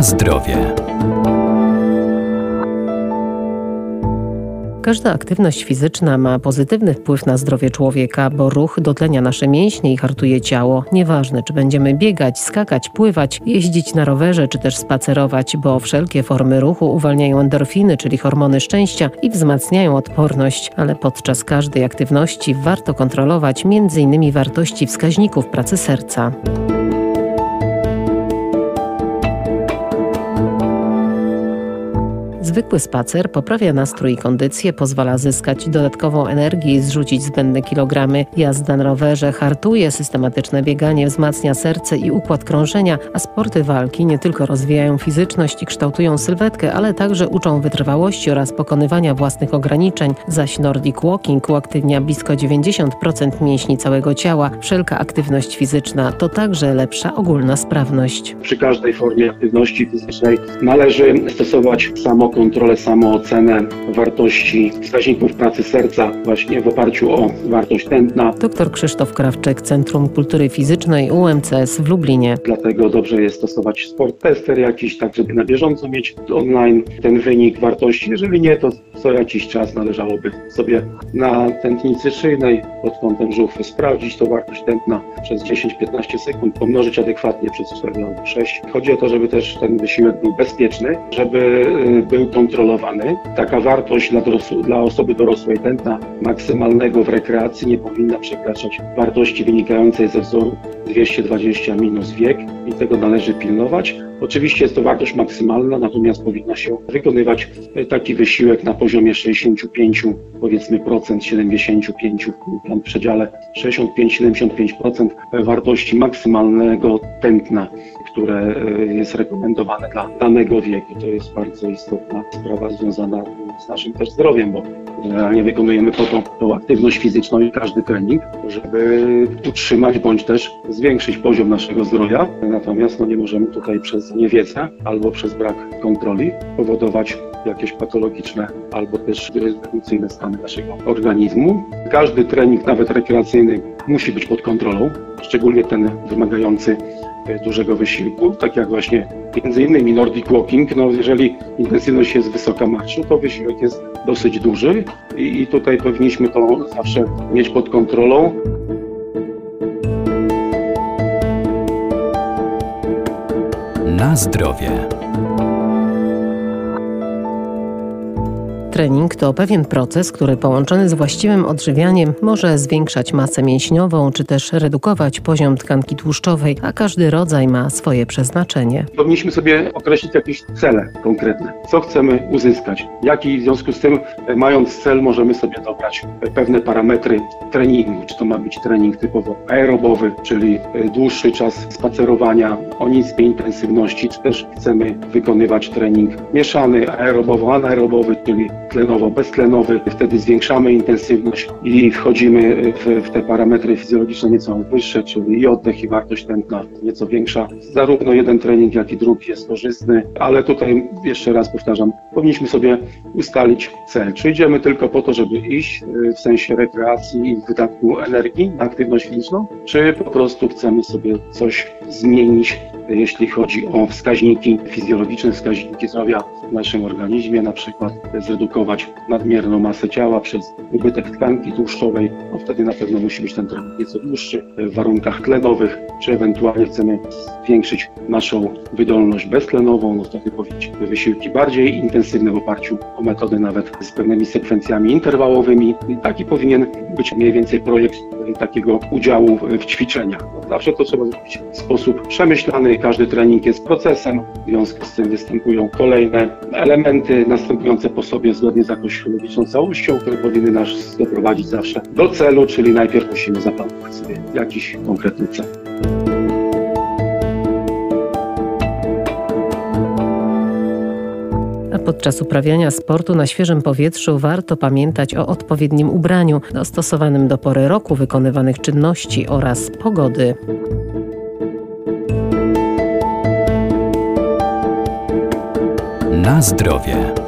Na zdrowie. Każda aktywność fizyczna ma pozytywny wpływ na zdrowie człowieka, bo ruch dotlenia nasze mięśnie i hartuje ciało. Nieważne, czy będziemy biegać, skakać, pływać, jeździć na rowerze, czy też spacerować, bo wszelkie formy ruchu uwalniają endorfiny, czyli hormony szczęścia i wzmacniają odporność. Ale podczas każdej aktywności warto kontrolować m.in. wartości wskaźników pracy serca. Zwykły spacer poprawia nastrój i kondycję, pozwala zyskać dodatkową energię i zrzucić zbędne kilogramy. Jazda na rowerze hartuje, systematyczne bieganie wzmacnia serce i układ krążenia, a sporty walki nie tylko rozwijają fizyczność i kształtują sylwetkę, ale także uczą wytrwałości oraz pokonywania własnych ograniczeń. Zaś Nordic Walking uaktywnia blisko 90% mięśni całego ciała. Wszelka aktywność fizyczna to także lepsza ogólna sprawność. Przy każdej formie aktywności fizycznej należy stosować samo kontrolę, samoocenę wartości wskaźników pracy serca właśnie w oparciu o wartość tętna. Dr Krzysztof Krawczyk, Centrum Kultury Fizycznej UMCS w Lublinie. Dlatego dobrze jest stosować sport tester jakiś, tak żeby na bieżąco mieć online ten wynik wartości. Jeżeli nie, to co jakiś czas należałoby sobie na tętnicy szyjnej pod kątem żuchwy sprawdzić tą wartość tętna przez 10-15 sekund, pomnożyć adekwatnie przez 4 albo 6. Chodzi o to, żeby też ten wysiłek był bezpieczny, żeby y, był kontrolowany. Taka wartość dla, dorosł, dla osoby dorosłej tętna maksymalnego w rekreacji nie powinna przekraczać wartości wynikającej ze wzoru 220 minus wiek i tego należy pilnować. Oczywiście jest to wartość maksymalna, natomiast powinna się wykonywać taki wysiłek na poziomie 65, powiedzmy procent, 75, tam w przedziale 65-75% wartości maksymalnego tętna, które jest rekomendowane dla danego wieku. To jest bardzo istotna sprawa związana z naszym też zdrowiem, bo generalnie wykonujemy po to tą aktywność fizyczną i każdy trening, żeby utrzymać bądź też zwiększyć poziom naszego zdrowia. Natomiast no, nie możemy tutaj przez niewiedzę albo przez brak kontroli powodować jakieś patologiczne albo też dysfunkcyjne stany naszego organizmu. Każdy trening, nawet rekreacyjny, musi być pod kontrolą, szczególnie ten wymagający dużego wysiłku, tak jak właśnie między innymi Nordic Walking, no jeżeli intensywność jest wysoka marszu, to wysiłek jest dosyć duży i, i tutaj powinniśmy to zawsze mieć pod kontrolą. Na zdrowie. Trening to pewien proces, który połączony z właściwym odżywianiem może zwiększać masę mięśniową czy też redukować poziom tkanki tłuszczowej, a każdy rodzaj ma swoje przeznaczenie. Powinniśmy sobie określić jakieś cele konkretne. Co chcemy uzyskać? Jaki w związku z tym, mając cel, możemy sobie dobrać pewne parametry treningu. Czy to ma być trening typowo aerobowy, czyli dłuższy czas spacerowania o niskiej intensywności, czy też chcemy wykonywać trening mieszany, aerobowo-anaerobowy, czyli tlenowo-beztlenowy. Wtedy zwiększamy intensywność i wchodzimy w, w, te parametry fizjologiczne nieco wyższe, czyli i oddech, i wartość tętna nieco większa. Zarówno jeden trening, jak i drugi jest korzystny, ale tutaj jeszcze raz powtarzam, powinniśmy sobie ustalić cel. Czy idziemy tylko po to, żeby iść w sensie rekreacji i wydatku energii na aktywność fizyczną, czy po prostu chcemy sobie coś zmienić jeśli chodzi o wskaźniki fizjologiczne, wskaźniki zdrowia w naszym organizmie, na przykład zredukować nadmierną masę ciała przez ubytek tkanki tłuszczowej, no wtedy na pewno musi być ten trening nieco dłuższy w warunkach tlenowych, czy ewentualnie chcemy zwiększyć naszą wydolność beztlenową, no wtedy powinniśmy wysiłki bardziej intensywne w oparciu o metody nawet z pewnymi sekwencjami interwałowymi. I taki powinien być mniej więcej projekt takiego udziału w ćwiczeniach. No zawsze to trzeba zrobić w sposób przemyślany, każdy trening jest procesem, w związku z tym występują kolejne elementy następujące po sobie zgodnie z jakąś logiczną całością, które powinny nas doprowadzić zawsze do celu, czyli najpierw musimy zaplanować sobie jakiś konkretny cel. Podczas uprawiania sportu na świeżym powietrzu warto pamiętać o odpowiednim ubraniu, dostosowanym do pory roku wykonywanych czynności oraz pogody. Na zdrowie.